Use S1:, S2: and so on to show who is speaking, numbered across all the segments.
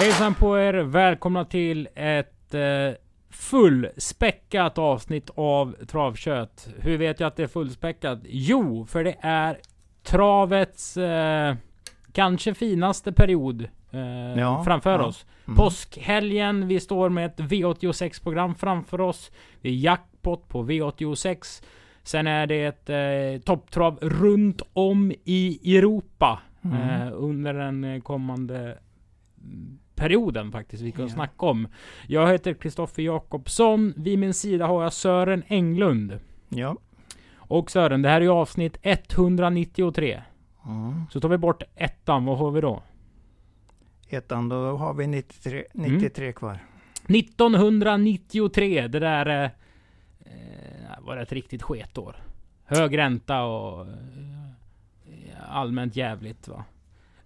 S1: Hejsan på er! Välkomna till ett eh, fullspäckat avsnitt av Travkött. Hur vet jag att det är fullspäckat? Jo, för det är travets eh, kanske finaste period eh,
S2: Ja,
S1: framför
S2: ja.
S1: oss.
S2: Mm.
S1: Påskhelgen, vi står med ett V86-program framför oss. Det är jackpot på V86. Sen är det ett eh, topptrav runt om i Europa.
S2: Mm.
S1: Eh, under den eh, kommande mm, perioden faktiskt, vi kan
S2: Ja.
S1: snacka om. Jag heter Kristoffer Jakobsson. Vid min sida har jag Sören Englund.
S2: Ja.
S1: Och Sören, det här är ju avsnitt 193.
S2: Mm.
S1: Så tar vi bort ettan, vad har vi då?
S2: Ettan, då har vi 93, 93 kvar.
S1: 1993, det där eh, eh, var ett riktigt sketår. Hög ränta och eh, allmänt jävligt va.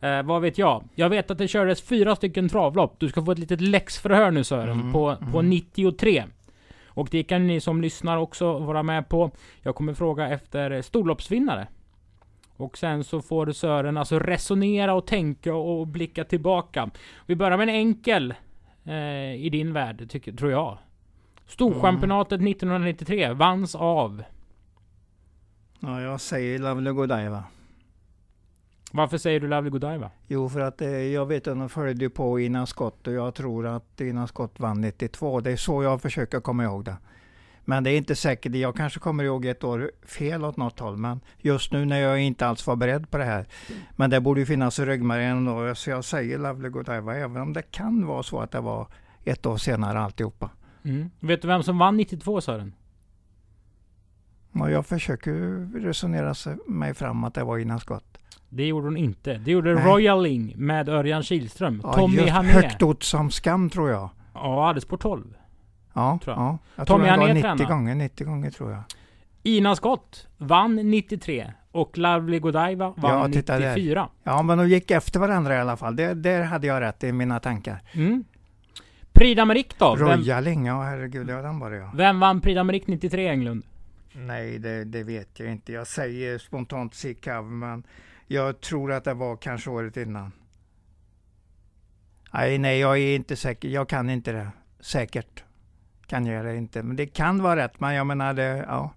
S1: Eh, vad vet jag? Jag vet att det kördes fyra stycken travlopp. Du ska få ett litet läxförhör nu Sören,
S2: Mm,
S1: på, på
S2: mm.
S1: 93. Och det kan ni som lyssnar också vara med på. Jag kommer fråga efter storloppsvinnare. Och sen så får Sören alltså resonera och tänka och blicka tillbaka. Vi börjar med en enkel eh, i din värld, tycker, tror jag. Storchampionatet 1993 vanns av...
S2: Ja, jag säger Lovely Godiva.
S1: Varför säger du Lovely Godiva?
S2: Jo, för att eh, jag vet att de följde ju på innan skott och jag tror att innan skott vann 92. Det är så jag försöker komma ihåg det. Men det är inte säkert. Jag kanske kommer ihåg ett år fel åt något håll. Men just nu när jag inte alls var beredd på det här. Men det borde ju finnas i ryggmärgen ändå. Så jag säger Lovely Godiva. Även om det kan vara så att det var ett år senare alltihopa.
S1: Mm. Vet du vem som vann 92 Sören?
S2: Jag försöker resonera mig fram att det var innan skott.
S1: Det gjorde hon inte. Det gjorde
S2: Nej.
S1: Royaling med Örjan Kihlström.
S2: Ja,
S1: Tommy Hané.
S2: Högt ort som skam tror jag.
S1: Ja, alldeles på 12.
S2: Ja,
S1: Tror jag.
S2: ja. jag
S1: Tommy
S2: tror
S1: Hané
S2: 90
S1: tränar.
S2: gånger, 90 gånger tror jag.
S1: Ina Scott vann 93. Och Lovely Godiva vann
S2: Ja, titta där.
S1: 94.
S2: Ja, men de gick efter varandra i alla fall. Det, där hade jag rätt i mina tankar.
S1: Mm. Prix d'Amérique då?
S2: Royaling, ja herregud, ja den var det ja.
S1: vem vann Prix d'Amérique 93 Englund?
S2: Nej, det, det vet jag inte. Jag säger spontant Sikav, men jag tror att det var kanske året innan. Nej, nej, jag är inte säker. Jag kan inte det. Säkert kan jag det inte. Men det kan vara rätt, men jag menar det, ja.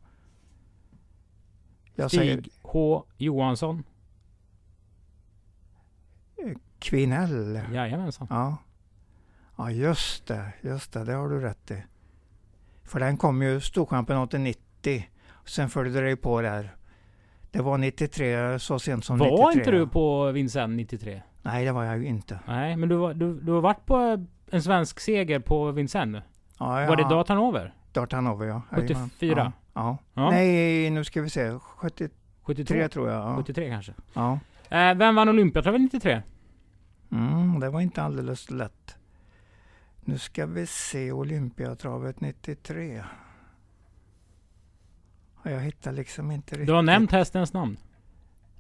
S2: Jag säger
S1: Stig H Johansson.
S2: Kvinnell.
S1: Jajamensan.
S2: Ja. ja, just det. Just det, det har du rätt i. För den kom ju Storchampionatet 90. Sen följde det ju på där. Det var 93 så sent som 93.
S1: Var inte du på Vincennes 93?
S2: Nej, det var jag ju inte.
S1: Nej, men du, var- du, du har varit på en svensk seger på Vincennes?
S2: Ja, ja.
S1: Var det Dart Hanover?
S2: Dartanover, ja. Jajamän.
S1: 74?
S2: Ja. ja.
S1: Ja.
S2: Nej, nu ska vi se. 73
S1: 72?
S2: tror jag. Ja.
S1: 73 kanske?
S2: ja.
S1: Eh, vem vann Olympiatravet 93?
S2: Mm, det var inte alldeles lätt. Nu ska vi se Olympiatravet 93. Ja, Jag hittar liksom inte riktigt.
S1: Du har nämnt hästens namn.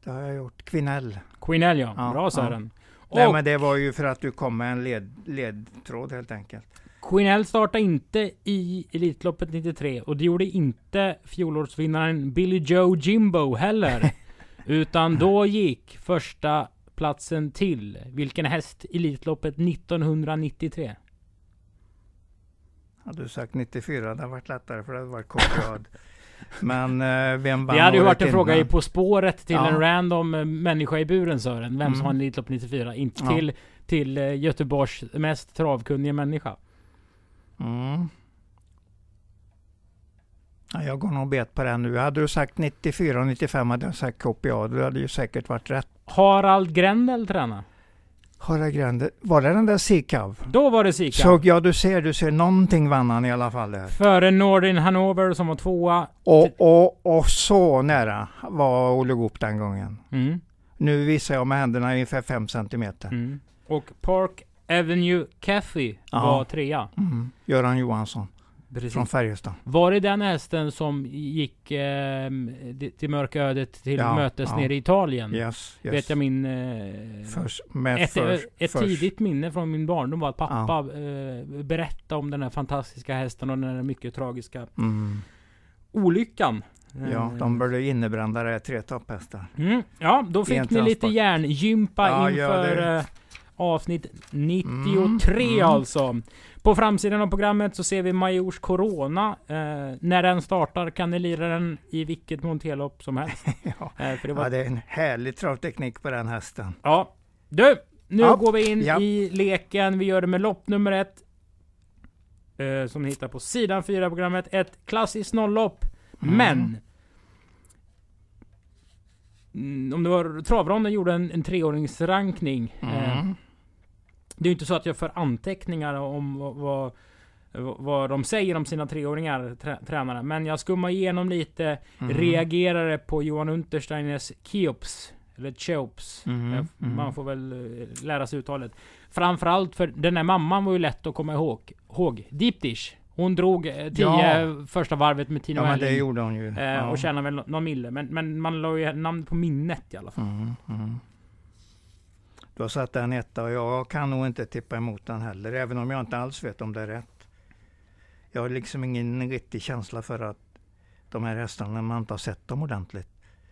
S2: Det har jag gjort. Kvinnell.
S1: Queen ja.
S2: Ja,
S1: Bra Sören.
S2: Nej,
S1: Och
S2: men det var ju för att du kom med en led, ledtråd helt enkelt.
S1: Queen startade inte i Elitloppet 93 och det gjorde inte fjolårsvinnaren Billy Joe Jimbo heller. Utan då gick första platsen till vilken häst i Elitloppet 1993?
S2: Hade du sagt 94 det hade varit lättare för det hade varit kortrad. Men eh, vem vann
S1: Det hade ju varit en fråga i? På spåret till
S2: Ja.
S1: en random eh, människa i buren Sören. Vem som
S2: Mm.
S1: vann Elitlopp 94. Inte
S2: Ja.
S1: till, till eh, Göteborgs mest travkunniga människa.
S2: Mm. Ja, jag går nog bet på den nu. Hade du sagt 94 och 95 hade jag sagt KPA. Det hade ju säkert varit rätt.
S1: Harald Grendel träna.
S2: Harald Grande. Var det den där Sikav?
S1: Då var det Sika.
S2: Så ja, du ser, du ser. Någonting vann han i alla fall där.
S1: Före Nordin Hanover som var tvåa.
S2: Och, och, och så nära var Olle Goop den gången.
S1: Mm.
S2: Nu visar jag med händerna ungefär 5 centimeter.
S1: Mm. Och Park Avenue
S2: Ja.
S1: var trea.
S2: Mm. Göran Johansson
S1: Precis.
S2: från Färjestad.
S1: Var det den hästen som gick eh, till mörka ödet till
S2: Ja,
S1: mötes
S2: ja.
S1: nere i Italien?
S2: Yes, yes.
S1: Vet jag min... Eh,
S2: Först, med
S1: ett
S2: först,
S1: ett
S2: först.
S1: tidigt minne från min barndom var att pappa eh, berättade om den här fantastiska hästen och den här mycket tragiska
S2: Mm.
S1: olyckan.
S2: Ja,
S1: Eh,
S2: de blev innebrända det tre topphästar.
S1: Mm, ja, då fick ni lite
S2: transport. Ja, ja,
S1: inför eh, Avsnitt 93
S2: Mm, mm.
S1: alltså. På framsidan av programmet så ser vi Majors Corona. Eh, när den startar kan ni lira den i vilket monterlopp som helst.
S2: Ja.
S1: Eh, det var
S2: ja, det är en härlig travteknik på den hästen.
S1: Ja. Du! Nu
S2: Ja,
S1: går vi in
S2: ja.
S1: i leken. Vi gör det med lopp nummer ett. Eh, som ni hittar på sidan 4 programmet. Ett klassiskt nolllopp.
S2: Mm.
S1: Men... Mm, om det var Travronden gjorde en, en treåringsrankning. Eh,
S2: Mm.
S1: Det är ju inte så att jag för anteckningar om vad, vad, de säger om sina treåringar, trä, tränare. Men jag skummar igenom lite.
S2: Mm.
S1: Reagerade på Johan Untersteiners Keops. Eller Cheops.
S2: Mm.
S1: Man får väl eh, lära sig uttalet. Framförallt för den där mamman var ju lätt att komma ihåg. ihåg. Deep Dish. Hon drog eh, tio
S2: Ja.
S1: första varvet med Tino
S2: Ja, men det gjorde hon ju. Ja.
S1: Och tjänade väl nå- någon mille. Men, men man la ju namn på minnet i alla fall.
S2: Mm. Då satt den etta och jag kan nog inte tippa emot den heller, även om jag inte alls vet om det är rätt. Jag har liksom ingen riktig känsla för att de här hästarna, man inte har sett dem ordentligt.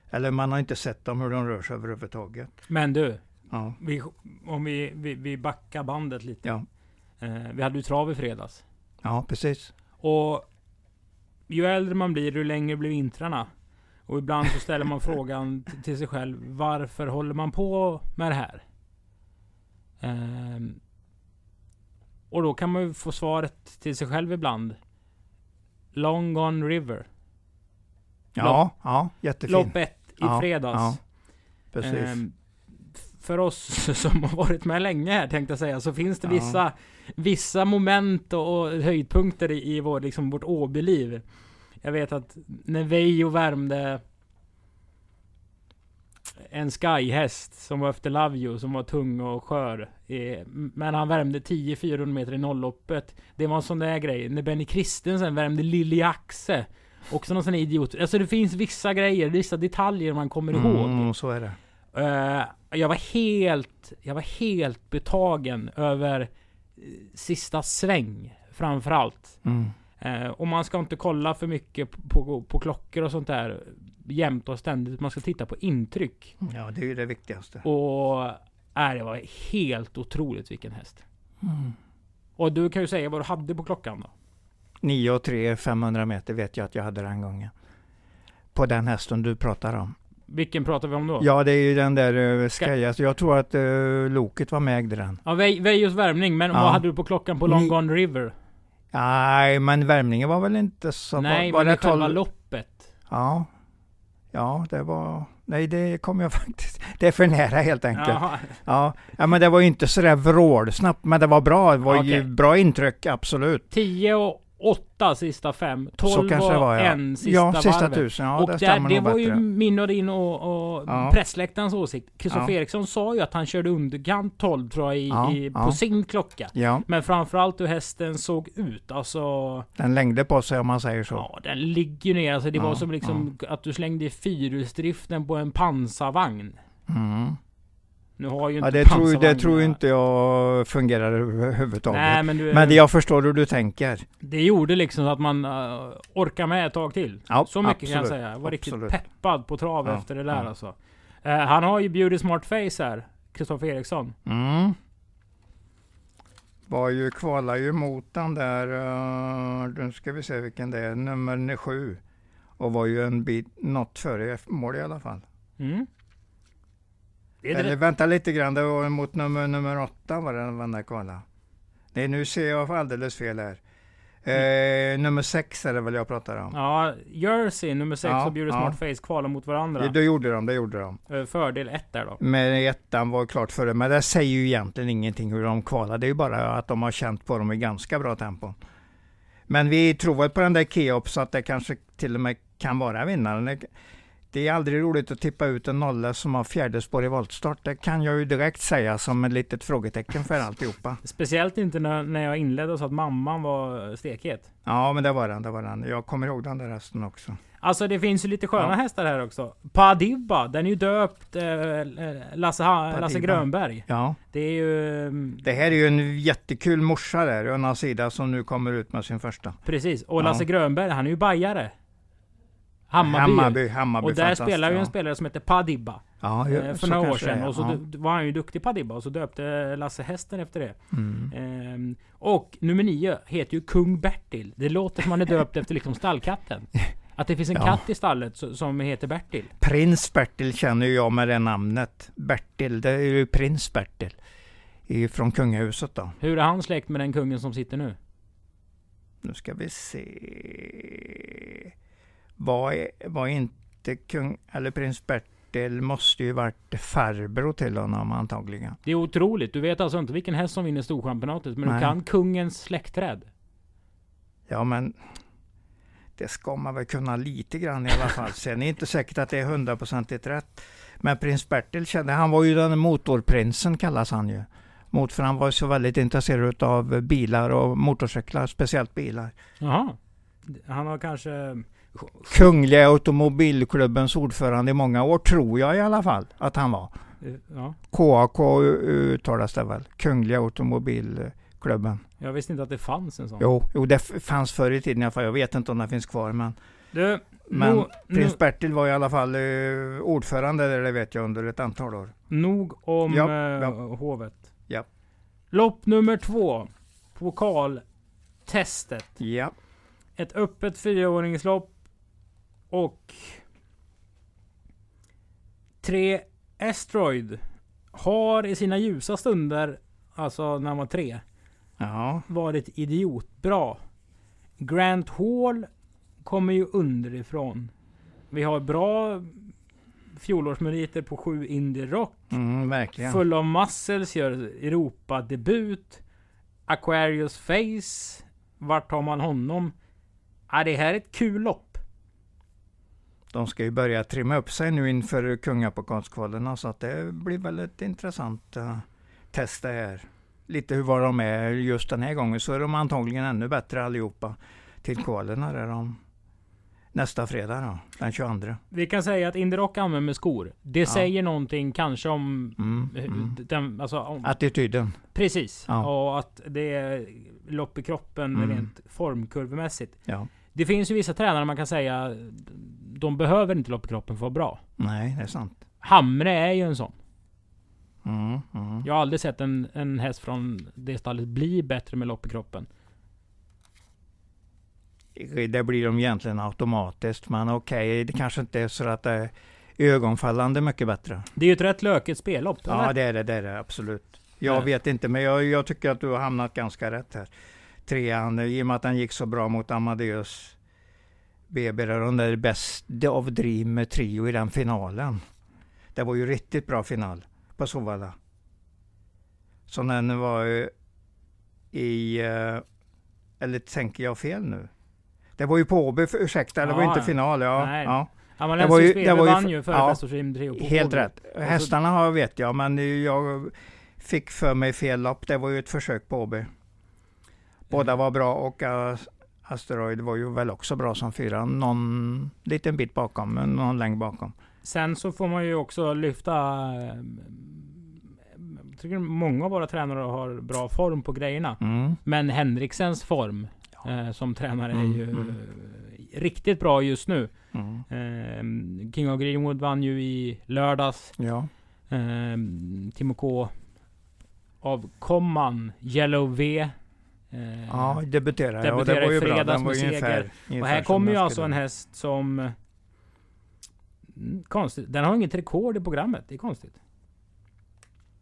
S2: Eller man har inte sett dem hur de rör sig överhuvudtaget.
S1: Men du.
S2: Ja,
S1: Vi, om vi, vi, vi backar bandet lite.
S2: ja,
S1: Eh, vi hade ju trav i fredags.
S2: ja precis.
S1: Och ju äldre man blir, ju längre blir vintrarna. Och ibland så ställer man frågan till sig själv. Varför håller man på med det här? Ehm, och då kan man ju få svaret till sig själv ibland. Long Gone River.
S2: Ja, ja jättefin.
S1: Lopp ett i
S2: Ja,
S1: fredags.
S2: ja, Precis.
S1: F- för oss som har varit med länge här tänkte jag säga, så finns det
S2: Ja.
S1: vissa, vissa moment och, och höjdpunkter i, i vår, liksom, vårt Åbyliv. Jag vet att när Veijo värmde en skyhäst som var efter Lavio som var tung och skör. Eh, Men han värmde 10-400 meter i nollloppet. Det var en sån där grej. När Benny Christensen värmde Lilly Axe. Också någon sån här idiot. Alltså det finns vissa grejer, vissa detaljer man kommer ihåg.
S2: Mm, så är det.
S1: Eh, jag var helt, jag var helt betagen över eh, sista sväng framförallt.
S2: Mm.
S1: Och man ska inte kolla för mycket på, på, på klockor och sånt där jämt och ständigt. Man ska titta på intryck.
S2: Ja, det är ju det viktigaste.
S1: Och äh, det var helt otroligt vilken häst.
S2: Mm.
S1: Och du kan ju säga vad du hade på klockan då.
S2: 9 och 3, 500 meter vet jag att jag hade den gången. På den hästen du pratar om.
S1: Vilken pratar vi om då?
S2: Ja, det är ju den där uh,
S1: Ska-
S2: Sky. Alltså, jag tror att uh, Loket var med och ägde den.
S1: Ja, Ve- Vejos värmning. Men
S2: Ja.
S1: vad hade du på klockan på Long
S2: Ni-
S1: Gone River?
S2: Nej, men värmningen var väl inte så...
S1: Nej,
S2: var
S1: men
S2: det
S1: själva
S2: 12?
S1: loppet.
S2: Ja. Ja, det var... Nej, det kommer jag faktiskt... Det är för nära helt enkelt.
S1: Jaha.
S2: Ja. ja, men det var ju inte sådär vrålsnabbt, men det var bra. Det var ju
S1: Okej.
S2: bra intryck, absolut.
S1: 10 och 8 sista fem. 12
S2: Så kanske
S1: och
S2: det var, ja.
S1: en sista
S2: ja, sista
S1: varvet.
S2: tusen. Ja,
S1: och
S2: det
S1: där,
S2: stämmer
S1: det var
S2: bättre.
S1: ju min och din och, och
S2: Ja.
S1: pressläktarens åsikt. Kristoffer
S2: Ja.
S1: Eriksson sa ju att han körde underkant 12 tror jag i,
S2: Ja,
S1: i, på sin klocka. Men framförallt hur hästen såg ut. Alltså...
S2: den längde på sig om man säger så.
S1: Ja, den ligger ner. Alltså det var som liksom att du slängde fyrhjulsdriften på en pansarvagn.
S2: Mm.
S1: Nu har ju inte
S2: Ja, det tror, det tror inte jag fungerar överhuvudtaget.
S1: Nej, men, du,
S2: Men det, jag förstår hur du tänker.
S1: det gjorde liksom att man uh, orkar med ett tag till.
S2: Ja,
S1: Så mycket kan jag
S2: absolut,
S1: säga. Jag var
S2: absolut.
S1: riktigt peppad på trav
S2: Ja,
S1: efter det där
S2: ja.
S1: alltså. Eh, han har ju Beauty Smart Face här. Kristoffer Eriksson.
S2: Mm. Var ju, kvalar ju mot den där, uh, nu ska vi se vilken det är, nummer sju. Och var ju en bit, något före mål i alla fall.
S1: Mm.
S2: Eller
S1: det.
S2: vänta lite grann, det var mot nummer, nummer åtta var det den där kvala. Nej, nu ser jag alldeles fel här. Eh, nummer sex är det väl jag pratar om.
S1: Ja, Jersey nummer 6
S2: Ja,
S1: och Beauty
S2: ja.
S1: Smart Face kvalar mot varandra.
S2: Det, gjorde de, det gjorde de.
S1: Eh, Fördel 1 där då.
S2: Men ettan var klart före, men det säger ju egentligen ingenting hur de kvalar. Det är ju bara att de har känt på dem i ganska bra tempo. Men vi tror väl på den där Keops så att det kanske till och med kan vara vinnaren. Det- är aldrig roligt att tippa ut en nolla som har fjärde spår i voltstart. Det kan jag ju direkt säga som ett litet frågetecken för alltihopa.
S1: Speciellt inte när, när jag inledde och sa att mamman var stekhet.
S2: Ja, men det var den, det var den. Jag kommer ihåg den där hästen också.
S1: Alltså det finns ju lite sköna
S2: Ja.
S1: hästar här också. Padibba, den är ju döpt eh, Lasse, ha, Lasse. Grönberg.
S2: Ja,
S1: Det är ju... mm,
S2: det här är ju en jättekul morsa där, Unna Sida, som nu kommer ut med sin första.
S1: Precis. Och
S2: Ja.
S1: Lasse Grönberg, han är ju bajare. Hammarby.
S2: Hammarby, Hammarby
S1: och där spelar ju en spelare som heter Padibba.
S2: Ja,
S1: eh,
S2: ja,
S1: för några år sedan.
S2: är,
S1: Och så
S2: ja.
S1: var han ju duktig Padibba. Och så döpte Lasse hästen efter det.
S2: Mm.
S1: Ehm, och nummer nio heter ju Kung Bertil. Det låter som han är döpt efter liksom stallkatten. Att det finns en
S2: Ja.
S1: katt i stallet so- som heter Bertil.
S2: Prins Bertil känner ju jag med det namnet. Bertil, det är ju prins Bertil. Från kungahuset då.
S1: Hur är han släkt med den kungen som sitter nu?
S2: Nu ska vi se. Var, var inte kung, eller prins Bertil måste ju varit farbror till honom antagligen.
S1: Det är otroligt. Du vet alltså inte vilken häst som vinner Storchampionatet, men
S2: Nej.
S1: du kan kungens släktträd.
S2: Ja men det ska man väl kunna lite grann i alla fall. Sen är det inte säkert att det är hundraprocentigt rätt. Men prins Bertil kände, han var ju den motorprinsen kallas han ju. Mot, för han var ju så väldigt intresserad av bilar och motorcyklar, speciellt bilar.
S1: Jaha. Han har kanske...
S2: Kungliga Automobilklubbens ordförande i många år, tror jag i alla fall att han var.
S1: Ja.
S2: KAK uttalas det väl? Kungliga Automobilklubben.
S1: Jag visste inte att det fanns en sån.
S2: Jo, jo det fanns förr i tiden i alla fall. Jag vet inte om det finns kvar men
S1: Du,
S2: Men
S1: no,
S2: Prins
S1: no,
S2: Bertil var i alla fall eh, ordförande där, det vet jag, under ett antal år.
S1: nog om
S2: Ja,
S1: eh,
S2: ja.
S1: hovet.
S2: Ja.
S1: Lopp nummer två. Pokaltestet.
S2: Ja.
S1: Ett öppet fyraåringslopp. Och... Tre Asteroid har i sina ljusa stunder, alltså när han var tre,
S2: Ja.
S1: varit idiotbra. Grant Hall kommer ju underifrån. Vi har bra fjolårsmeriter på sju Indie Rock.
S2: Mm, verkligen.
S1: Full of Muscles gör Europa-debut. Aquarius Face. Vart har man honom? Ja, det här är ett kul lopp.
S2: De ska ju börja trimma upp sig nu inför kungapokalskvalen så att det blir väl ett intressant uh, test det här. Lite hur var de är just den här gången så är de antagligen ännu bättre allihopa till kvalen. Här är de nästa fredag då, den 22.
S1: Vi kan säga att Indie Rock använder skor. Det
S2: Ja.
S1: säger någonting kanske om...
S2: Mm,
S1: eh,
S2: mm.
S1: Den, alltså, om
S2: Attityden.
S1: precis.
S2: Ja.
S1: Och att det är lopp i kroppen
S2: Mm.
S1: rent formkurvemässigt.
S2: Ja.
S1: Det finns ju vissa tränare man kan säga, de behöver inte lopp i kroppen för att vara bra.
S2: Nej, det är sant.
S1: Hamre är ju en sån.
S2: Mm, mm.
S1: Jag har aldrig sett en, en häst från det stallet bli bättre med lopp i kroppen.
S2: Det blir de egentligen automatiskt, men okej, det kanske inte är så att det är ögonfallande mycket bättre.
S1: Det är ju ett rätt lökigt spellopp.
S2: Ja, det är det, det är det absolut. Jag
S1: Nej.
S2: vet inte, men jag, jag tycker att du har hamnat ganska rätt här. Trean, i och med att den gick så bra mot Amadeus BB, där de där bäst av Dream med Trio i den finalen. Det var ju riktigt bra final på Solvalla. Så den var eh, i, eh, eller tänker jag fel nu? Det var ju på Åby, ursäkta, det var
S1: Ja,
S2: inte
S1: ja.
S2: final. Ja,
S1: Nej.
S2: ja. Var ju-
S1: BB
S2: var ju
S1: vann
S2: för-
S1: ju före
S2: ja,
S1: Bäst Rim Trio på
S2: Helt
S1: Åby.
S2: rätt. Hästarna har vet jag, men jag fick för mig fel lopp. Det var ju ett försök på Åby. Båda var bra och uh, Asteroid var ju väl också bra som fyra. Någon liten bit bakom, men någon längd bakom.
S1: Sen så får man ju också lyfta... eh, Jag tycker många av våra tränare har bra form på grejerna.
S2: Mm.
S1: Men Henriksens form eh, som tränare är
S2: Mm,
S1: ju
S2: mm.
S1: eh, riktigt bra just nu.
S2: Mm.
S1: Eh, King of Greenwood vann ju i lördags.
S2: Ja.
S1: Eh, Timo K av Komman, Yellow V. Eh,
S2: ja, debuterade jag och det
S1: debuterade
S2: var ju bra. Den var ju ungefär,
S1: seger. och
S2: ungefär
S1: här kommer ju alltså en häst som... Mm, Konstigt. Den har inget rekord i programmet. Det är konstigt.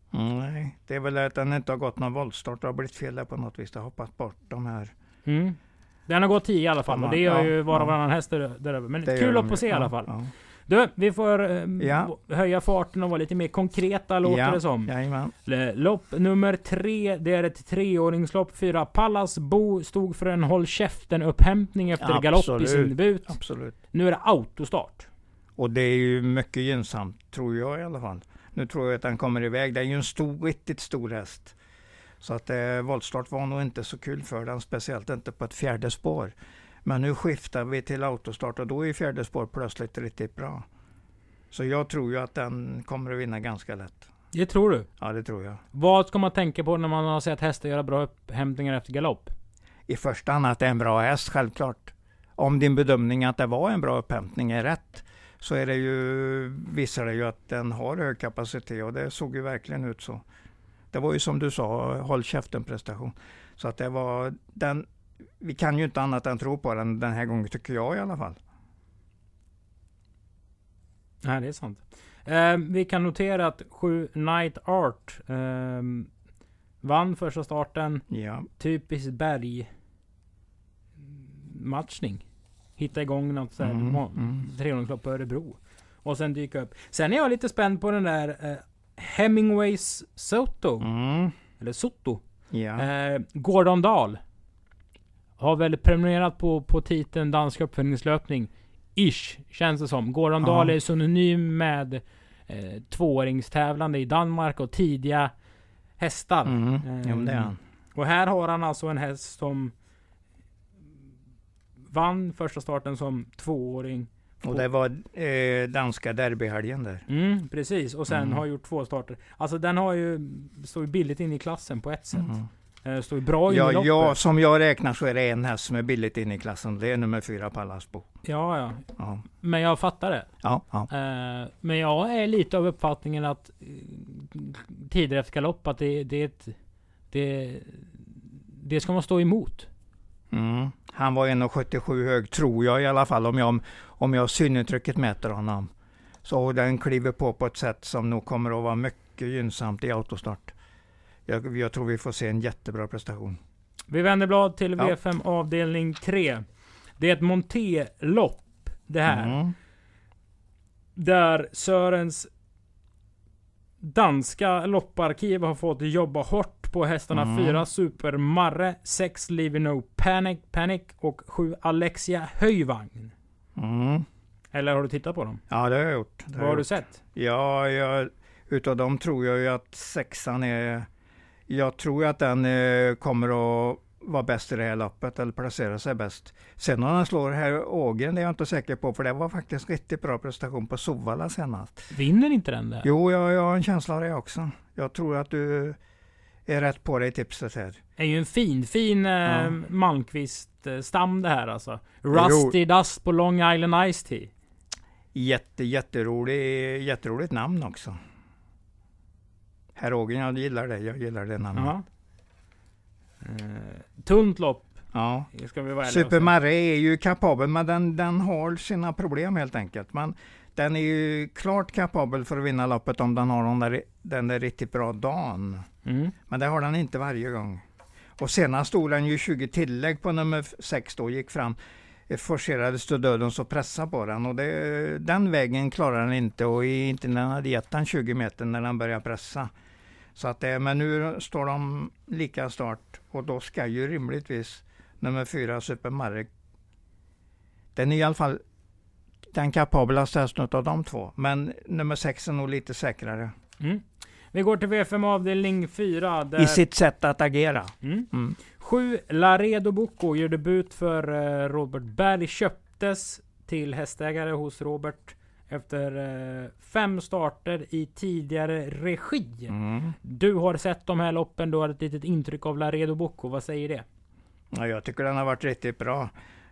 S2: Nej, det är väl att den inte har gått någon voltstart. Det har blivit fel där på något vis. Det har hoppat bort de här.
S1: Mm. Den har gått 10 i alla fall. Och det gör
S2: Ja,
S1: ju var och
S2: ja.
S1: varannan häst där, där över. Men
S2: Det
S1: kul att se i alla fall. Du, vi får eh,
S2: Ja.
S1: höja farten och vara lite mer konkreta låter
S2: ja.
S1: det som.
S2: Jajamän.
S1: Lopp nummer tre, det är ett treåringslopp. Fyra Pallas Bo stod för en håll käften-upphämtning efter galopp i sin debut.
S2: Absolut.
S1: Nu är det autostart.
S2: Och det är ju mycket gynnsamt, tror jag i alla fall. Nu tror jag att den kommer iväg. Det är ju en stor, riktigt stor häst. Så att eh, voltstart var nog inte så kul för den, speciellt inte på ett fjärde spår. Men nu skiftar vi till autostart och då är fjärde spår plötsligt riktigt bra. Så jag tror ju att den kommer att vinna ganska lätt.
S1: Det tror du?
S2: Ja, det tror jag.
S1: Vad ska man tänka på när man har sett hästar göra bra upphämtningar efter galopp?
S2: I första hand att det är en bra häst, självklart. om din bedömning att det var en bra upphämtning är rätt, så är det ju, visar det ju att den har hög kapacitet och det såg ju verkligen ut så. Det var ju som du sa, håll käften prestation. Så att det var den, vi kan ju inte annat än tro på den den här gången, tycker jag i alla fall.
S1: Nej, det är sant. Eh, vi kan notera att 7 Night Art eh, vann första starten.
S2: Ja.
S1: Typiskt berg matchning. Hitta igång något sånt
S2: Mm,
S1: mm, trehjulingslopp på Örebro. Och sen dyka upp. Sen är jag lite spänd på den där eh, Hemingways Soto.
S2: Mm.
S1: Eller Soto.
S2: Ja.
S1: Eh, Gordon Dahl. Har väl prenumererat på, på titeln Dansk uppföljningslöpning. Ish, känns det som. Gordon
S2: Ja.
S1: Dahl är synonym med eh, tvååringstävlande i Danmark och tidiga hästar.
S2: Mm.
S1: Eh,
S2: är han.
S1: Och här har han alltså en häst som vann första starten som tvååring.
S2: Och det var eh, danska derbyhelgen där.
S1: Mm, precis. Och sen
S2: Mm.
S1: har gjort två starter. Alltså den har ju, står ju billigt in i klassen på ett sätt.
S2: Mm.
S1: Eh, står ju bra in i
S2: Ja, ja, som jag räknar så är det en häst som är billigt inne i klassen. Det är nummer fyra, Pallasbo.
S1: ja, ja.
S2: Ja,
S1: Men jag fattar det.
S2: ja, ja.
S1: Eh, men jag är lite av uppfattningen att eh, tider efter galopp, att det, det, är ett, det, det ska man stå emot.
S2: Mm. Han var 1,77 hög, tror jag i alla fall, om jag, om jag synintrycket mäter honom. Så den kliver på på ett sätt som nog kommer att vara mycket gynnsamt i autostart. Jag, jag tror vi får se en jättebra prestation.
S1: Vi vänder blad till
S2: Ja.
S1: V5 avdelning 3. Det är ett monterlopp det här.
S2: Mm.
S1: Där Sörens danska lopparkiv har fått jobba hårt på hästarna
S2: Mm.
S1: 4 Super Marre, 6 Leave No Panic, Panic och 7 Alexia Höjvagn.
S2: Mm.
S1: Eller har du tittat på dem?
S2: Ja, det har jag gjort.
S1: Vad har
S2: jag
S1: du
S2: gjort.
S1: sett?
S2: Ja, jag, utav dem tror jag ju att sexan är... Jag tror att den eh, kommer att vara bäst i det här loppet, eller placera sig bäst. Sen om den slår här Ågren, det är jag inte säker på, för det var faktiskt riktigt bra prestation på Sovalla senast.
S1: Vinner inte den där?
S2: Jo, jag, jag har en känsla av det också. Jag tror att du är rätt på dig i tipset här.
S1: är ju en fin, fin eh,
S2: Ja.
S1: Malmqvist-stam det här alltså. Rusty Dust på Long Island Ice Tea.
S2: Jätte, jätterolig, jätteroligt namn också. Herr Ågren, jag gillar det. Jag gillar det namnet.
S1: Ja. Eh, tunt lopp,
S2: ja. Super. Marre är ju kapabel, men den, den har sina problem helt enkelt. Men den är ju klart kapabel för att vinna loppet om den har den där, den där riktigt bra dagen.
S1: Mm.
S2: Men det har den inte varje gång. Och senast stod den ju 20 tillägg på nummer 6 då, gick fram, eh, forcerades till döden så pressade på den. Och det, den vägen klarar den inte och inte när den hade gett den 20 meter när den började pressa. Så att det, men nu står de lika start och då ska ju rimligtvis nummer 4 Super Marek den är i alla fall den kapablaste hästen av de två. Men nummer 6 är nog lite säkrare
S1: Mm. Vi går till V5 avdelning 4. Där...
S2: i sitt sätt att agera.
S1: Mm.
S2: Mm.
S1: 7 Laredo Bocco gör debut för eh, Robert Berg. Köptes till hästägare hos Robert efter eh, fem starter i tidigare regi.
S2: Mm.
S1: Du har sett de här loppen, du har ett litet intryck av Laredo Bocco. Vad säger det?
S2: Ja, jag tycker den har varit riktigt bra.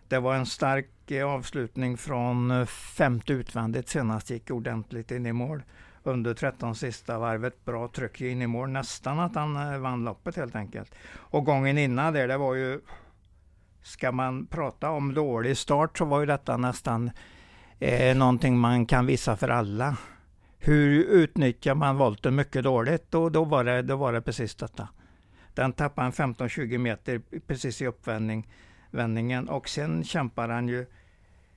S2: Det var en stark eh, avslutning från eh, femte utvändigt senast, gick ordentligt in i mål. Under 13 sista varvet, bra tryck in i mål, nästan att han vann loppet helt enkelt. Och gången innan där, det var ju, ska man prata om dålig start så var ju detta nästan eh, någonting man kan visa för alla. Hur utnyttjar man volten mycket dåligt? Och då var det, då var det precis detta. Den tappade en 15-20 meter precis i uppvändningen. och sen kämpar han ju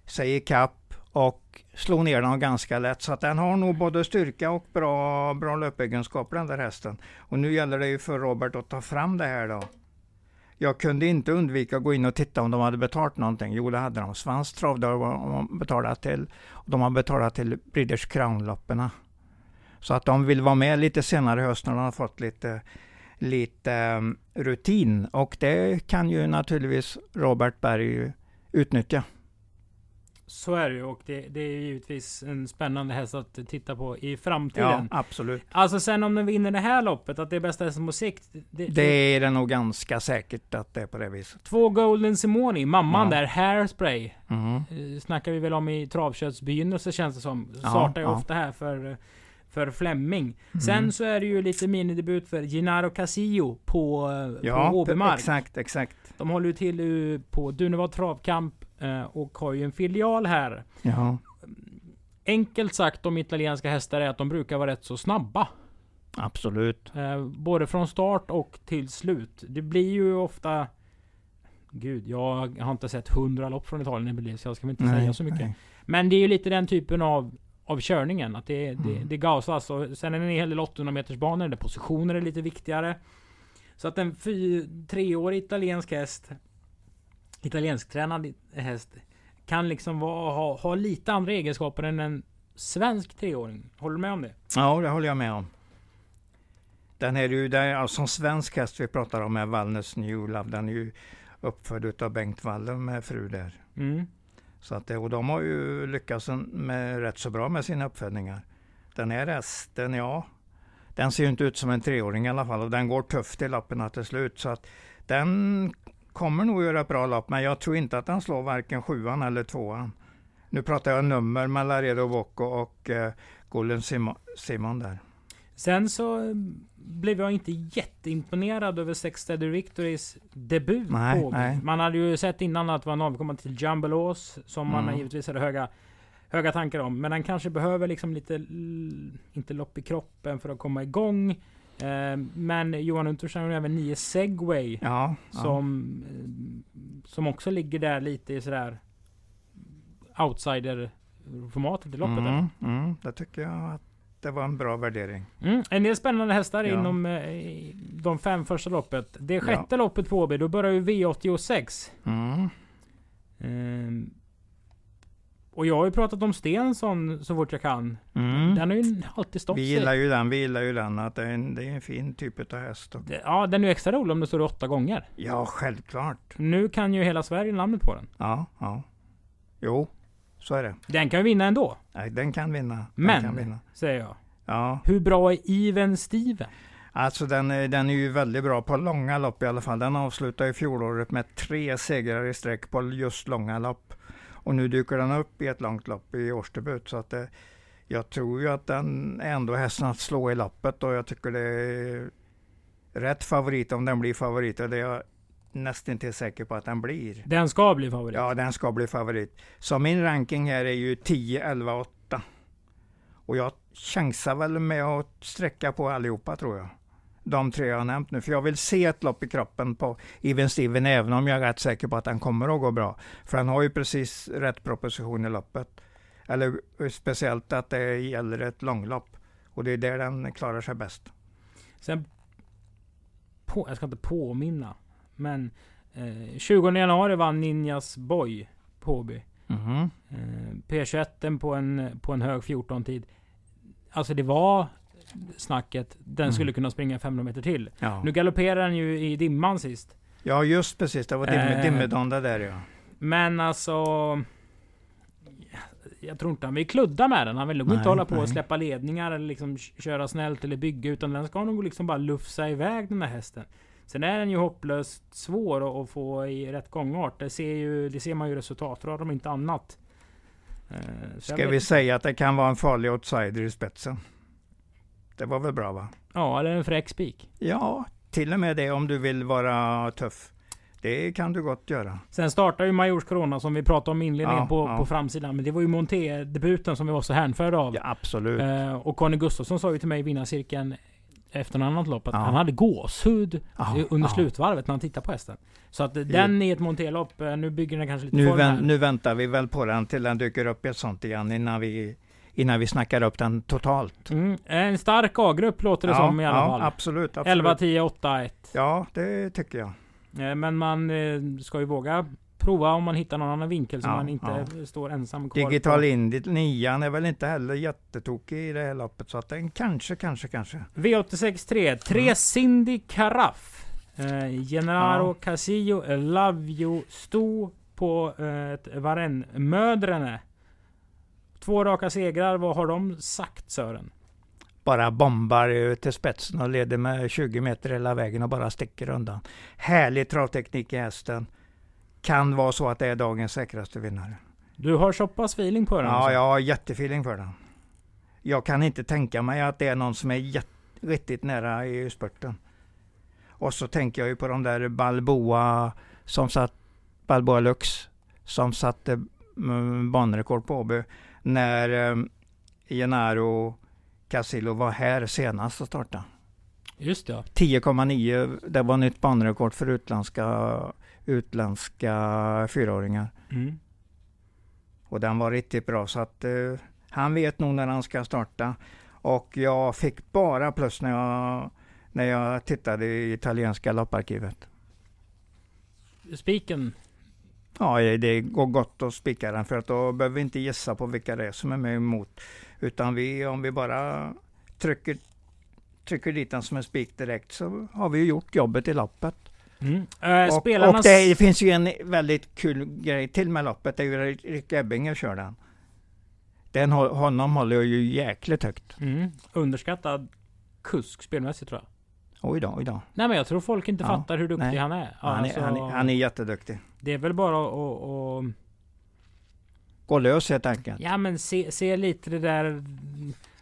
S2: sig i kapp och slog ner den ganska lätt. Så att den har nog både styrka och bra, bra löpegenskaper den där hästen. Och nu gäller det ju för Robert att ta fram det här då. Jag kunde inte undvika att gå in och titta om de hade betalt någonting. Jo, det hade de. Svans travdag har de betalat till. De har betalat till British Crown-loppen. Så att de vill vara med lite senare i höst när de har fått lite lite ehm, rutin och det kan ju naturligtvis Robert Berg utnyttja.
S1: Så är det ju och det, det är givetvis en spännande häst att titta på i framtiden.
S2: Ja, absolut.
S1: Alltså sen om den vinner det här loppet, att det är bästa hästen på sikt. Det,
S2: Det är det nog ganska säkert att det är på det viset.
S1: Två Golden Simoni, mamman
S2: Ja.
S1: där, Hairspray.
S2: Mhm.
S1: Eh, snackar vi väl om i travkötts begynnelse känns det som.
S2: Ja,
S1: Startar ju
S2: ja.
S1: ofta här för, för Flemming.
S2: Mm.
S1: Sen så är det ju lite minidebut för Gennaro Casillo på, eh,
S2: Ja,
S1: på Åbymark.
S2: exakt, exakt.
S1: De håller ju till på Dunevad Travkamp eh, och har ju en filial här.
S2: Ja,
S1: Enkelt sagt om italienska hästar är att de brukar vara rätt så snabba.
S2: absolut.
S1: Eh, både från start och till slut. Det blir ju ofta... Gud, jag har inte sett hundra lopp från Italien i så jag ska inte säga så mycket.
S2: nej.
S1: Men det är ju lite den typen av, av körningen. Att det, det,
S2: Mm.
S1: det gasas. Och sen är det en hel del 800 meters banor där positioner är lite viktigare. Så att en fy, treårig italiensk häst, italiensk tränad häst, kan liksom vara, ha, ha lite andra egenskaper än en svensk treåring. Håller du med om det?
S2: Ja, det håller jag med om. Den är ju, där, ja, som svensk häst vi pratar om är Wallners New Love. Den är ju uppfödd av Bengt Wallen med fru där.
S1: Mm.
S2: Så att det, och de har ju lyckats med, rätt så bra med sina uppfödningar. Den här hästen, ja, den ser ju inte ut som en treåring i alla fall och den går tufft i lapparna till slut. Så att den kommer nog göra ett bra lopp, men jag tror inte att den slår varken sjuan eller tvåan. Nu pratar jag nummer mellan Laredo Bocco och eh, Golden Simon, Simon där.
S1: Sen så eh, blev jag inte jätteimponerad över Sex Steady Victorys debut
S2: Nej,
S1: på
S2: nej.
S1: Man hade ju sett innan att det var en avkomma till Jumbelos som man
S2: Mm.
S1: givetvis hade höga, höga tankar om. Men den kanske behöver liksom lite, inte lopp i kroppen för att komma igång. Eh, men Johan Unterstein har även nio Segway
S2: Ja,
S1: som, eh, som också ligger där lite i sådär outsider-formatet i loppet.
S2: mm, mm, det tycker jag att det var en bra värdering.
S1: Mm, en del spännande hästar
S2: Ja.
S1: inom eh, de fem första loppet. Det sjätte loppet på Åby, då börjar ju V86.
S2: Mm.
S1: Ehm, och jag har ju pratat om Stensson så fort jag kan.
S2: Mm.
S1: Den har ju alltid stått
S2: Vi
S1: sig.
S2: gillar ju den, vi gillar ju den. Att det, är en, det är en fin typ av häst.
S1: Det- Ja, den är ju extra rolig om det står åtta gånger.
S2: ja, självklart.
S1: Nu kan ju hela Sverige namnet på den.
S2: Ja, ja. Jo, så är det.
S1: Den kan vinna ändå,
S2: Nej, den kan vinna. Den
S1: Men-
S2: kan vinna.
S1: säger jag.
S2: Ja,
S1: Hur bra är Even Steven?
S2: alltså den, den är ju väldigt bra på långa lopp i alla fall. Den avslutade fjolåret med tre segrar i sträck på just långa lopp. Och nu dyker den upp i ett långt lopp i årsdebut. Så att det, jag tror ju att den är ändå hästen att slå i loppet och jag tycker det är rätt favorit om den blir favorit. Och det är jag nästan till säker på att den blir.
S1: Den ska bli favorit.
S2: Ja, den ska bli favorit. Så min ranking här är ju 10, 11, 8. Och jag chansar väl med att sträcka på allihopa tror jag. De tre jag har nämnt nu. För jag vill se ett lopp i kroppen på Even Steven även om jag är rätt säker på att den kommer att gå bra. För han har ju precis rätt proposition i loppet. Eller speciellt att det gäller ett långlopp. Och det är där den klarar sig bäst.
S1: Sen... På, jag ska inte påminna. Men... Eh, 20 januari vann Ninjas Boy på Åby.
S2: Mhm.
S1: Eh, P21 på en, på en hög 14-tid. Alltså det var snacket. Den
S2: Mm.
S1: skulle kunna springa 500 meter till.
S2: Ja.
S1: Nu galopperar den ju i dimman sist.
S2: ja, just precis. Det var dim
S1: Eh.
S2: dimmedagen där ja.
S1: Men alltså... Jag tror inte han vill kludda med den. Han vill nog inte hålla på och
S2: nej.
S1: släppa ledningar eller liksom köra snällt eller bygga. Utan den ska nog liksom bara lufsa iväg den där hästen. Sen är den ju hopplöst svår att få i rätt gångart. Det ser, ju, det ser man ju resultatrad om inte annat. Eh,
S2: Ska vi säga att det kan vara en farlig outsider i spetsen? Det var väl bra va?
S1: Ja, eller en fräck spik.
S2: Ja, till och med det om du vill vara tuff. Det kan du gott göra.
S1: Sen startar ju Majors Corona som vi pratade om i inledningen
S2: Ja,
S1: på,
S2: ja.
S1: på framsidan. Men det var ju Monté-debuten som vi var så hänförda av.
S2: Ja, absolut.
S1: Eh, och Conny Gustafsson sa ju till mig i vinnarcirkeln efter en annat lopp att
S2: Ja.
S1: han hade gåshud
S2: Ja,
S1: eh, under
S2: ja.
S1: slutvarvet när han tittade på hästen. Så att eh, den i ett Monté-lopp, eh, nu bygger den kanske lite
S2: Nu, vän, nu väntar vi väl på den till den dyker upp i ett sånt igen innan vi, innan vi snackar upp den totalt.
S1: Mm, en stark A-grupp låter det som i alla fall.
S2: Absolut, absolut.
S1: 11, 10, 8, 1.
S2: Ja, det tycker jag.
S1: Men man ska ju våga prova om man hittar någon annan vinkel så
S2: Ja,
S1: man inte står ensam kvar.
S2: Digital Indy 9 är väl inte heller jättetokig i det här loppet. Så att den kanske, kanske, kanske.
S1: V86 3. 3
S2: Mm.
S1: Cindy Caraff. Eh, Gennaro
S2: Ja.
S1: Casillo, Lavio, Sto, på eh, ett Varenne-mödrene. Två raka segrar, vad har de sagt Sören?
S2: Bara bombar till spetsen och leder med 20 meter hela vägen och bara sticker undan. Härlig travteknik i hästen. Kan vara så att det är dagens säkraste vinnare.
S1: Du har så pass feeling på den?
S2: Ja,
S1: alltså?
S2: jag har jättefeeling för den. Jag kan inte tänka mig att det är någon som är jätte, riktigt nära i spurten. Och så tänker jag ju på de där Balboa som satt, Balboa Lux, som satte mm, banrekord på Åby när um, Genaro Casillo var här senast och startade.
S1: Just ja.
S2: 10,9, det var nytt banrekord för utländska, utländska fyraåringar.
S1: Mm.
S2: Och den var riktigt bra så att uh, han vet nog när han ska starta. Och jag fick bara plus när jag, när jag tittade i italienska lopparkivet.
S1: Spiken?
S2: Ja, det går gott att spika den för att då behöver vi inte gissa på vilka det är som är med emot. Utan vi, om vi bara trycker, trycker dit den som en spik direkt så har vi gjort jobbet i loppet.
S1: Mm. Äh,
S2: och,
S1: spelarnas...
S2: och det, det, finns ju en väldigt kul grej till med loppet. Det är ju Rick Ebbinger kör den. Den, honom håller jag ju jäkligt högt.
S1: Mm. Underskattad kusk spelmässigt tror jag.
S2: Oj då, oj då.
S1: Nej men jag tror folk inte
S2: Ja,
S1: fattar hur duktig
S2: nej.
S1: han är.
S2: Ja, han, är
S1: Alltså,
S2: han, är, han är jätteduktig.
S1: Det är väl bara att... att- att-
S2: Gå lös helt enkelt.
S1: Ja men se, se lite det där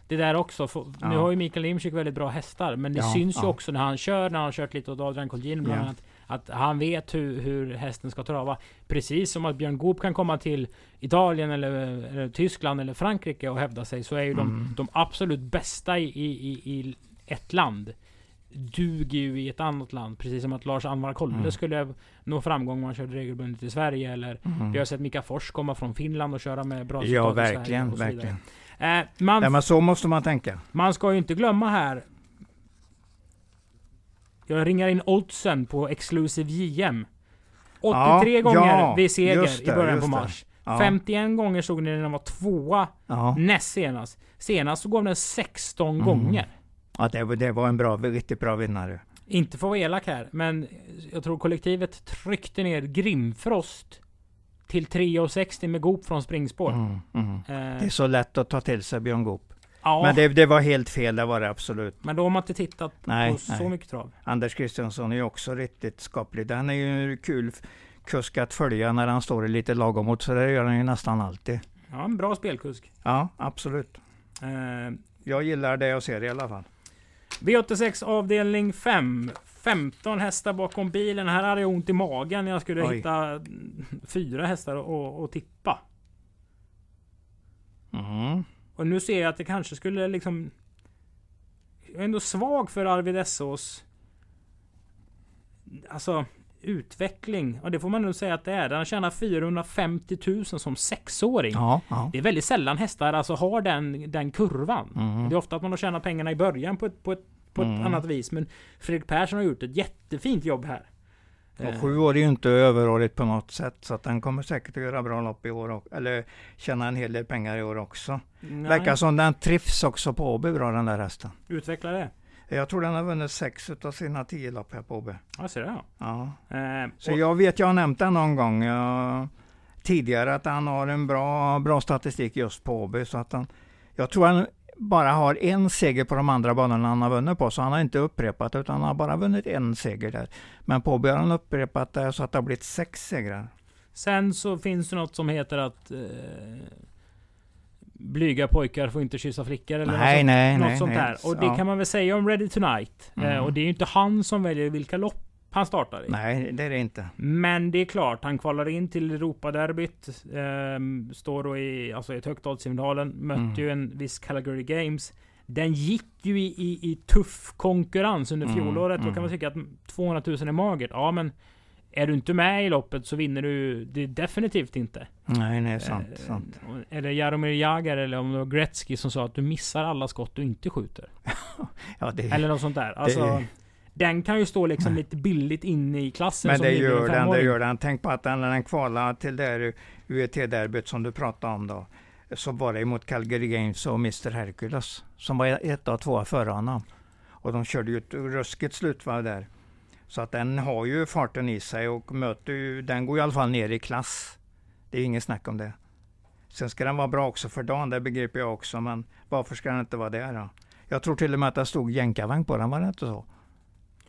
S1: Det där också. För,
S2: Ja.
S1: Nu har ju Mikael Imsik väldigt bra hästar. Men det syns ju också när han kör. När han har kört lite åt Adrian Colgjini bland annat. Att han vet hur, hur hästen ska trava. Precis som att Björn Goop kan komma till Italien eller, eller Tyskland eller Frankrike och hävda sig. Så är ju de,
S2: Mm.
S1: de absolut bästa i, i, i, ett land duger ju i ett annat land. Precis som att Lars Anvar Kolle
S2: Mm.
S1: skulle nå framgång om han körde regelbundet i Sverige. Eller
S2: Mm.
S1: vi har sett Mika Fors komma från Finland och köra med bra
S2: Ja,
S1: resultat i Sverige
S2: verkligen,
S1: och så vidare.
S2: verkligen.
S1: Eh, man,
S2: Ja, men så måste man tänka.
S1: man ska ju inte glömma här. Jag ringar in oddsen på Exclusive JM. 83
S2: Ja,
S1: gånger
S2: ja,
S1: vid seger
S2: just
S1: i
S2: det,
S1: början på
S2: det.
S1: mars.
S2: Ja.
S1: 51 gånger såg ni när den var tvåa
S2: Ja,
S1: näst senast. Senast så gav den 16
S2: Mm.
S1: gånger.
S2: ja det, var- det var en bra, riktigt bra vinnare.
S1: Inte för att vara elak här, men jag tror kollektivet tryckte ner Grimfrost till 3,60 med Goop från springspår.
S2: Mm, mm.
S1: Eh,
S2: Det är så lätt att ta till sig Björn Goop.
S1: Ja,
S2: Men det, det var helt fel, det var det absolut.
S1: men då har man inte tittat
S2: Nej,
S1: på så
S2: nej.
S1: mycket trav.
S2: Anders Kristiansson är ju också riktigt skaplig. Den är ju kul kusk att följa när han står i lite lagom mot, så det gör han ju nästan alltid.
S1: Ja, en bra spelkusk.
S2: Ja, absolut.
S1: Eh,
S2: Jag gillar det jag ser i alla fall.
S1: V86 avdelning 5. 15 hästar bakom bilen. Här hade jag ont i magen jag skulle
S2: Oj.
S1: hitta fyra hästar och, och tippa.
S2: Mm.
S1: Och nu ser jag att det kanske skulle liksom... Jag är ändå svag för Arvid Essås... Alltså utveckling. Och det får man nog säga att det är. Han tjänar 450 000 som sexåring.
S2: Ja, ja.
S1: Det är väldigt sällan hästar alltså har den, den kurvan.
S2: Mm.
S1: Det är ofta att man har tjänat pengarna i början på ett, på ett, på ett
S2: Mm.
S1: annat vis. Men Fredrik Persson har gjort ett jättefint jobb här.
S2: Och
S1: Eh,
S2: sju år är ju inte överårigt på något sätt, så att den kommer säkert att göra bra lopp i år, och, eller tjäna en hel del pengar i år också.
S1: nej,
S2: Verkar som den trivs också på Åby bra den där hästen.
S1: Utveckla det.
S2: Jag tror den har vunnit sex av sina tio lopp här på Åby.
S1: Ja, ser.
S2: Ja.
S1: Ja. Eh,
S2: Så
S1: och-
S2: jag vet, jag har nämnt den någon gång jag, tidigare, att han har en bra, bra statistik just på Åby. Så att han, jag tror han bara har en seger på de andra banorna han har vunnit på, så han har inte upprepat, utan han har bara vunnit en seger där. Men på har han upprepat det så att det har blivit sex segrar.
S1: Sen så finns det något som heter att eh, blyga pojkar får inte kyssa flickor eller
S2: nej,
S1: något, sånt,
S2: nej,
S1: något
S2: nej.
S1: sånt där. Och det
S2: Ja.
S1: kan man väl säga om Ready Tonight. Eh,
S2: Mm.
S1: och det är ju inte han som väljer vilka lopp han startar i.
S2: Nej, det är det inte.
S1: Men det är klart, han kvalar in till Europaderbyt. Eh, står då i, alltså i ett högt oddsinvalen. Mötte
S2: Mm.
S1: ju en viss Calgary Games. Den gick ju i, i, i tuff konkurrens under
S2: Mm,
S1: fjolåret. Då
S2: mm.
S1: kan man tycka att 200 000 är magert. Ja men är du inte med i loppet så vinner du det definitivt inte.
S2: Nej, nej, sant,
S1: Eh,
S2: sant.
S1: Eller Jaromir Jagr eller om det var Gretzky som sa att du missar alla skott du inte skjuter.
S2: Ja, det,
S1: Eller något sånt där. Alltså, Den kan ju stå liksom lite billigt inne i klassen
S2: men det gör den, det gör den. Tänk på att när den kvalade till det UET-derbyt som du pratade om då, så var det emot Calgary Games och Mr Hercules, som var ett av två före honom. Och de körde ju ett ruskigt slutvarv där. Så att den har ju farten i sig och möter ju, den går i alla fall ner i klass. Det är inget snack om det. Sen ska den vara bra också för dagen, det begriper jag också, men varför ska den inte vara det då? Jag tror till och med att det stod jänkarvagn på den, var det inte så?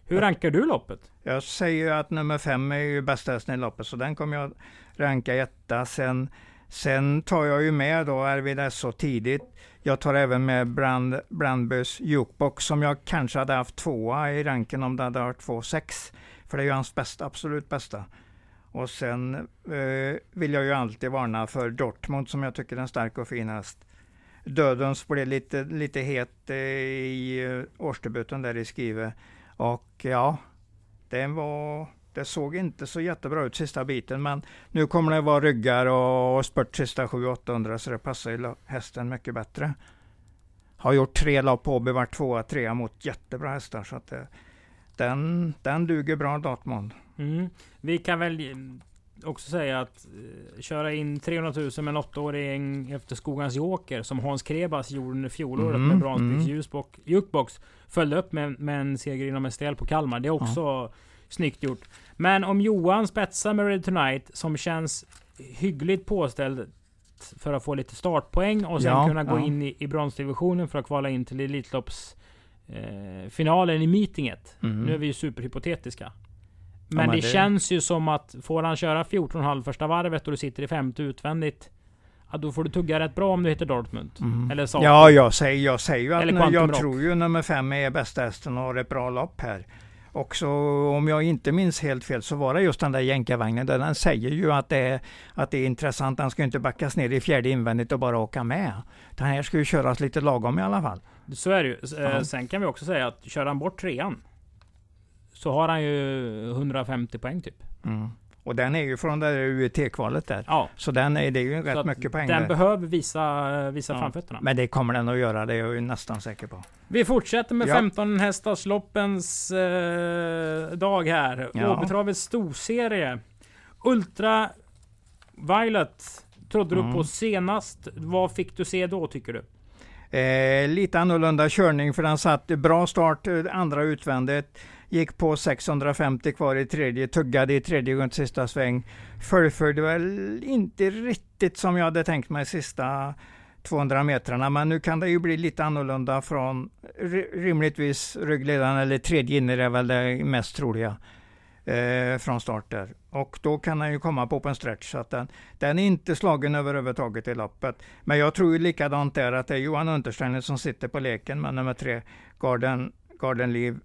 S1: Hur rankar du loppet?
S2: Jag säger ju att nummer fem är ju bästa hästen i loppet, så den kommer jag ranka etta. Sen, sen tar jag ju med då Arvid så tidigt. Jag tar även med Brand, Brandbys Jukebox som jag kanske hade haft tvåa i ranken om det hade varit två sex. För det är ju hans bästa, absolut bästa. Och sen eh, vill jag ju alltid varna för Dortmund som jag tycker är en stark och fin häst. Dödens blev lite, lite het eh, i eh, årsdebuten där i Skive. Och ja, den var, det såg inte så jättebra ut sista biten, men nu kommer det vara ryggar och spurt sista 700-800 så det passar ju hästen mycket bättre. Har gjort tre lopp på Åby, varit tvåa, trea mot jättebra hästar. Så att det, den, den duger bra Dortmund.
S1: Mm. Vi kan väl också säga att uh, köra in 300 000 med en åttaåring efter Skogans Joker som Hans Krebas gjorde under fjolåret mm, med Bronsbygds mm. jukebox. Följde upp med, med en seger inom STL på Kalmar. Det är också ja. snyggt gjort. Men om Johan spetsar med Ready Tonight som känns hyggligt påställd för att få lite startpoäng och sen ja, kunna gå ja. in i, i bronsdivisionen för att kvala in till Elitloppsfinalen eh, i meetinget. Mm. Nu är vi ju superhypotetiska. Men, ja, men det, det, känns ju som att får han köra 14,5 första varvet och du sitter i femte utvändigt. Ja, då får du tugga rätt bra om du heter Dortmund. Mm. Eller.
S2: Ja, jag säger, jag säger ju att jag Rock. tror ju nummer fem är bästa hästen och har ett bra lopp här. Och så om jag inte minns helt fel så var det just den där jänkarvagnen där den säger ju att det, är, att det är intressant. Den ska inte backas ner i fjärde invändigt och bara åka med. Den här ska ju köras lite lagom i alla fall.
S1: Så är det ju. Ja. Sen kan vi också säga att kör han bort trean så har han ju 150 poäng typ.
S2: Mm. Och den är ju från det UET-kvalet där. Ja. Så den är, det är ju rätt så mycket poäng.
S1: Den
S2: där.
S1: behöver visa, visa ja. framfötterna.
S2: Men det kommer den att göra, det är jag ju nästan säker på.
S1: Vi fortsätter med ja. 15 hästars loppens eh, dag här. Ja. Åbytravets storserie. Ultra Violet trodde mm. du på senast. Vad fick du se då tycker du?
S2: Eh, lite annorlunda körning för den satt bra start eh, andra utvändigt. Gick på 650 kvar i tredje, tuggade i tredje runt sista sväng. Fullföljde väl inte riktigt som jag hade tänkt mig sista 200 metrarna, men nu kan det ju bli lite annorlunda från rimligtvis ryggledaren eller tredje inner är väl det mest troliga eh, från start där. Och då kan den ju komma på en stretch så att den, den är inte slagen överhuvudtaget i loppet. Men jag tror ju likadant där att det är Johan Untersteiner som sitter på leken med nummer tre, Garden, Garden Liv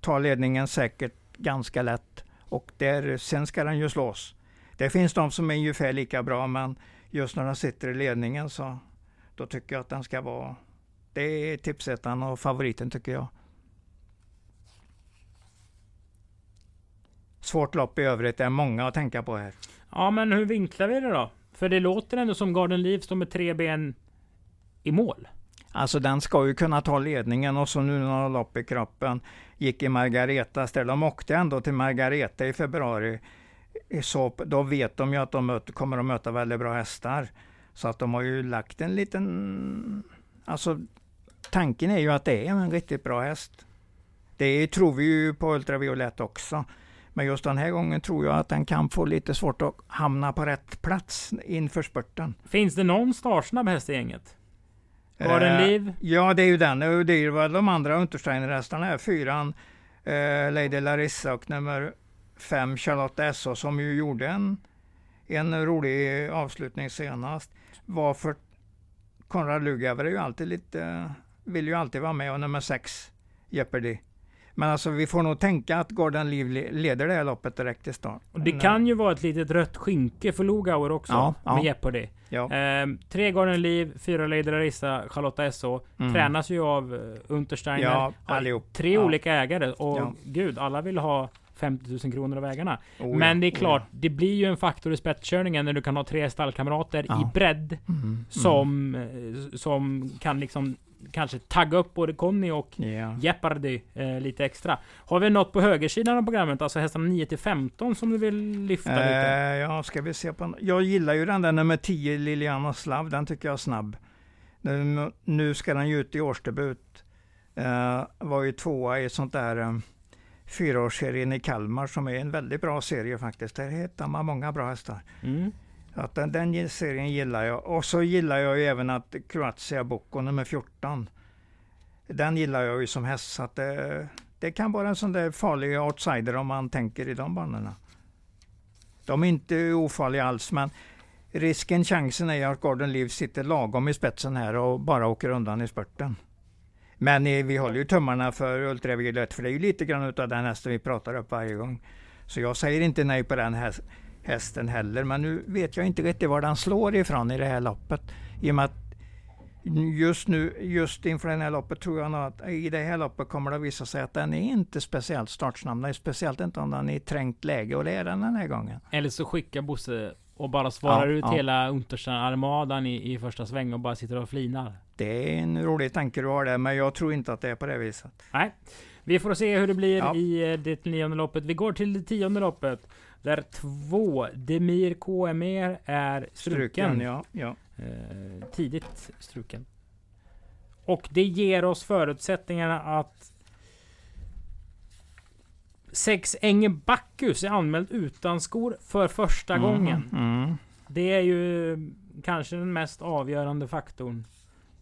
S2: tar ledningen säkert ganska lätt. Och där, sen ska den ju slås. Det finns de som är ungefär lika bra, men just när den sitter i ledningen så då tycker jag att den ska vara... Det är tipsettan och favoriten tycker jag. Svårt lopp i övrigt, det är många att tänka på här.
S1: Ja, men hur vinklar vi det då? För det låter ändå som Garden Leaf står med tre ben i mål.
S2: Alltså den ska ju kunna ta ledningen och så nu några lopp i kroppen gick i Margareta ställe. De åkte ändå till Margareta i februari. Så då vet de ju att de möter, kommer att möta väldigt bra hästar. Så att de har ju lagt en liten... Alltså tanken är ju att det är en riktigt bra häst. Det tror vi ju på Ultraviolett också. Men just den här gången tror jag att den kan få lite svårt att hamna på rätt plats inför spurten.
S1: Finns det någon startsnabb häst i gänget? Var det en liv?
S2: Ja, det är ju den. Det är ju de andra Untersteiner-hästarna. Fyran eh, Lady Larissa och nummer fem Charlotte S.O. som ju gjorde en, en rolig avslutning senast. Varför Konrad Lugauer är ju alltid lite, vill ju alltid vara med och nummer sex Jeopardy. Men alltså vi får nog tänka att Gordon Liv leder det här loppet direkt till start.
S1: Och det kan ju vara ett litet rött skynke för Lugauer också. Ja, med ja. Jeopardy. Ja. Eh, tre Gordon Liv, fyra Lady Larissa, Charlotta SO. Mm. Tränas ju av uh, Untersteiner. Ja, allihop. Tre olika ägare. Och gud, alla vill ha 50 000 kronor av vägarna. Oh, Men det är klart, oh, det blir ju en faktor i spetskörningen när du kan ha tre stallkamrater i bredd. Mm. Som, mm. som kan liksom kanske tagga upp både Conny och yeah. Jeopardy eh, lite extra. Har vi något på högersidan av programmet, alltså hästarna 9 till 15 som du vill lyfta eh, lite?
S2: Ja, ska vi se på. Jag gillar ju den där nummer 10, Liliana Slav. Den tycker jag är snabb. Nu, nu ska den ju ut i årsdebut. Eh, var ju tvåa i sånt där eh, fyraårsserien i Kalmar som är en väldigt bra serie faktiskt. Där hittar man många bra hästar.
S1: Mm.
S2: Att den, den serien gillar jag. Och så gillar jag ju även att Kroatia Bocco nummer 14. Den gillar jag ju som häst. Så att det, det kan vara en sån där farlig outsider om man tänker i de banorna. De är inte ofarliga alls men risken, chansen är att Gordon Liv sitter lagom i spetsen här och bara åker undan i spurten. Men eh, vi håller ju tummarna för Ultraviolett för det är ju lite grann utav den hästen vi pratar upp varje gång. Så jag säger inte nej på den hästen heller. Men nu vet jag inte riktigt var den slår ifrån i det här loppet. I och med att just nu, just inför det här loppet tror jag nog att i det här loppet kommer det att visa sig att den är inte speciellt startsnabb. Speciellt inte om den är i trängt läge och det är den den här gången.
S1: Eller så skickar Bosse och bara svarar ja, ut ja. hela Unterstein-armadan i, i första sväng och bara sitter och flinar.
S2: Det är en rolig tanke du har där, men jag tror inte att det är på det viset.
S1: Nej. Vi får se hur det blir ja. i eh, det nionde loppet. Vi går till det tionde loppet. Där två Demir KMR är struken. struken
S2: ja, ja.
S1: Eh, tidigt struken. Och det ger oss förutsättningarna att Sex Enge Bacchus är anmäld utan skor för första mm, gången.
S2: Mm.
S1: Det är ju kanske den mest avgörande faktorn.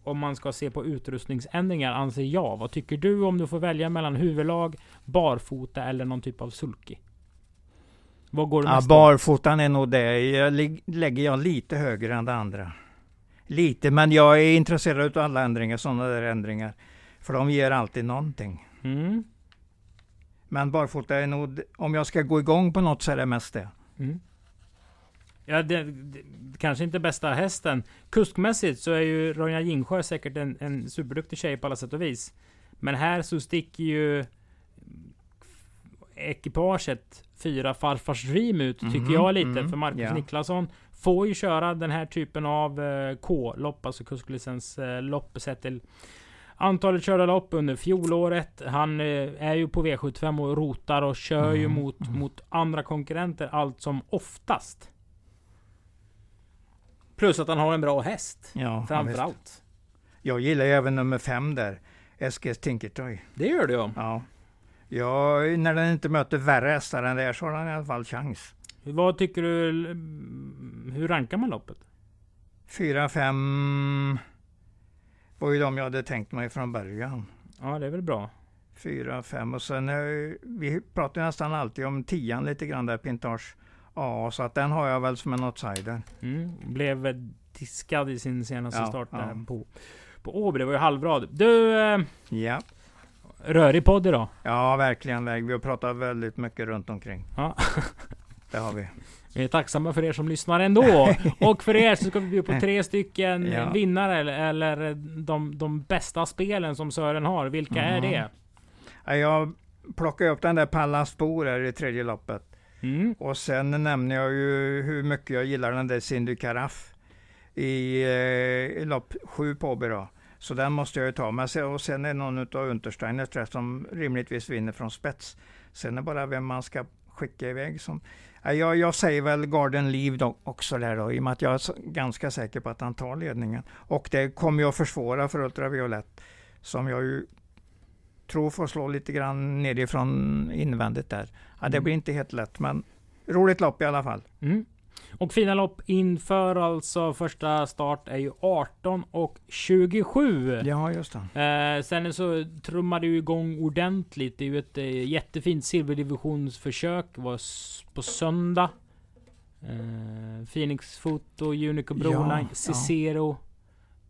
S1: Om man ska se på utrustningsändringar anser jag. Vad tycker du om du får välja mellan huvudlag, barfota eller någon typ av sulky? Vad går du
S2: ja, Barfotan är nog det. Jag lägger jag lite högre än det andra. Lite, men jag är intresserad av alla ändringar, sådana där ändringar. För de ger alltid någonting.
S1: Mm.
S2: Men barfota är nog, om jag ska gå igång på något så är det mest det.
S1: Mm. Ja, det, det, kanske inte bästa hästen. Kuskmässigt så är ju Ronja Jingsjö säkert en, en superduktig tjej på alla sätt och vis. Men här så sticker ju ekipaget fyra farfars dream ut, tycker mm, jag lite. Mm, för Marcus yeah. Niklasson får ju köra den här typen av eh, K-lopp, alltså kusklicenslopp, eh, sett till antalet körda lopp under fjolåret. Han eh, är ju på V75 och rotar och kör mm. ju mot, mm. mot andra konkurrenter allt som oftast. Plus att han har en bra häst.
S2: Ja,
S1: framförallt.
S2: Jag gillar ju även nummer fem där. SGS Tinkertoy.
S1: Det gör du
S2: ja. Ja. När den inte möter värre hästar än det så har den i alla fall chans.
S1: Vad tycker du? Hur rankar man loppet?
S2: Fyra, fem var ju de jag hade tänkt mig från början.
S1: Ja, det är väl bra.
S2: Fyra, fem och sen eh, vi pratar nästan alltid om tian lite grann där, Pintage A, så att den har jag väl som en outsider.
S1: Mm, blev diskad i sin senaste ja, start där ja. på, på Åby. Det var ju halvrad. Du! Eh,
S2: ja.
S1: Rörig podd idag.
S2: Ja, verkligen. Vi har pratat väldigt mycket runt omkring.
S1: Ja.
S2: det har vi.
S1: Vi är tacksamma för er som lyssnar ändå. Och för er så ska vi bjuda på tre stycken ja. vinnare eller, de, de bästa spelen som Sören har. Vilka mm. är det?
S2: Jag plockar upp den där Pallas Bor i tredje loppet.
S1: Mm.
S2: Och sen nämner jag ju hur mycket jag gillar den där Cindy Caraff i, eh, i lopp sju på Åby Så den måste jag ju ta. Men sen, och sen är någon av Untersteiners som rimligtvis vinner från spets. Sen är det bara vem man ska skicka iväg. Som, jag, jag säger väl Garden Leave då, också där då, i och med att jag är ganska säker på att han tar ledningen. Och det kommer ju att försvåra för Ultraviolett, som jag ju tror får slå lite grann nerifrån invändigt där. Ja, det mm. blir inte helt lätt, men roligt lopp i alla fall.
S1: Mm. Och fina lopp inför alltså första start är ju 18 och 27.
S2: Ja, just
S1: det. Eh, sen så trummar det ju igång ordentligt. Det är ju ett eh, jättefint silverdivisionsförsök. var på söndag. Eh, Phoenix Foto, Unico Broline, ja, Cicero, ja.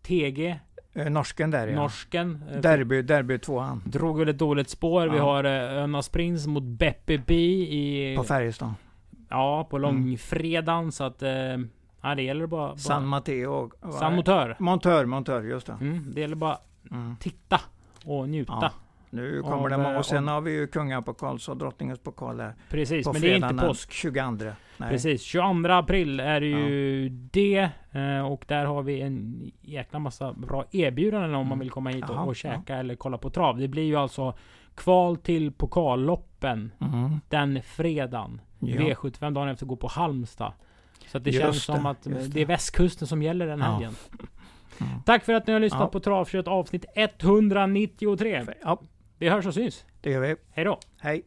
S1: TG.
S2: Eh, norsken där ja.
S1: Norsken.
S2: Eh, derby, derby tvåan.
S1: Drog väl ett dåligt spår. Ja. Vi har eh, Önas Prins mot Beppe B i...
S2: På Färjestad.
S1: Ja, på mm. långfredagen. Mm. Så att... Eh, ja, det gäller bara... bara
S2: San Matteo.
S1: San Montör.
S2: Montör, Montör, just det.
S1: Mm, det gäller bara mm. titta och njuta. Ja.
S2: Nu kommer det många. Och sen har vi ju kungapokal, så drottningens pokal där.
S1: Precis, men det är inte påsk.
S2: 22.
S1: Nej. Precis, 22 april är det ju ja. det. Eh, och där har vi en jäkla massa bra erbjudanden om mm. man vill komma hit och, och käka ja. eller kolla på trav. Det blir ju alltså kval till pokalloppen
S2: mm.
S1: den fredagen. Ja. V75 dagen efter går på Halmstad. Så att det just känns som det, att det. det är västkusten som gäller den helgen. Mm. Tack för att ni har lyssnat ja. på Travkött avsnitt 193. Ja. Vi hörs och syns.
S2: Det gör vi.
S1: Hej då.
S2: Hej.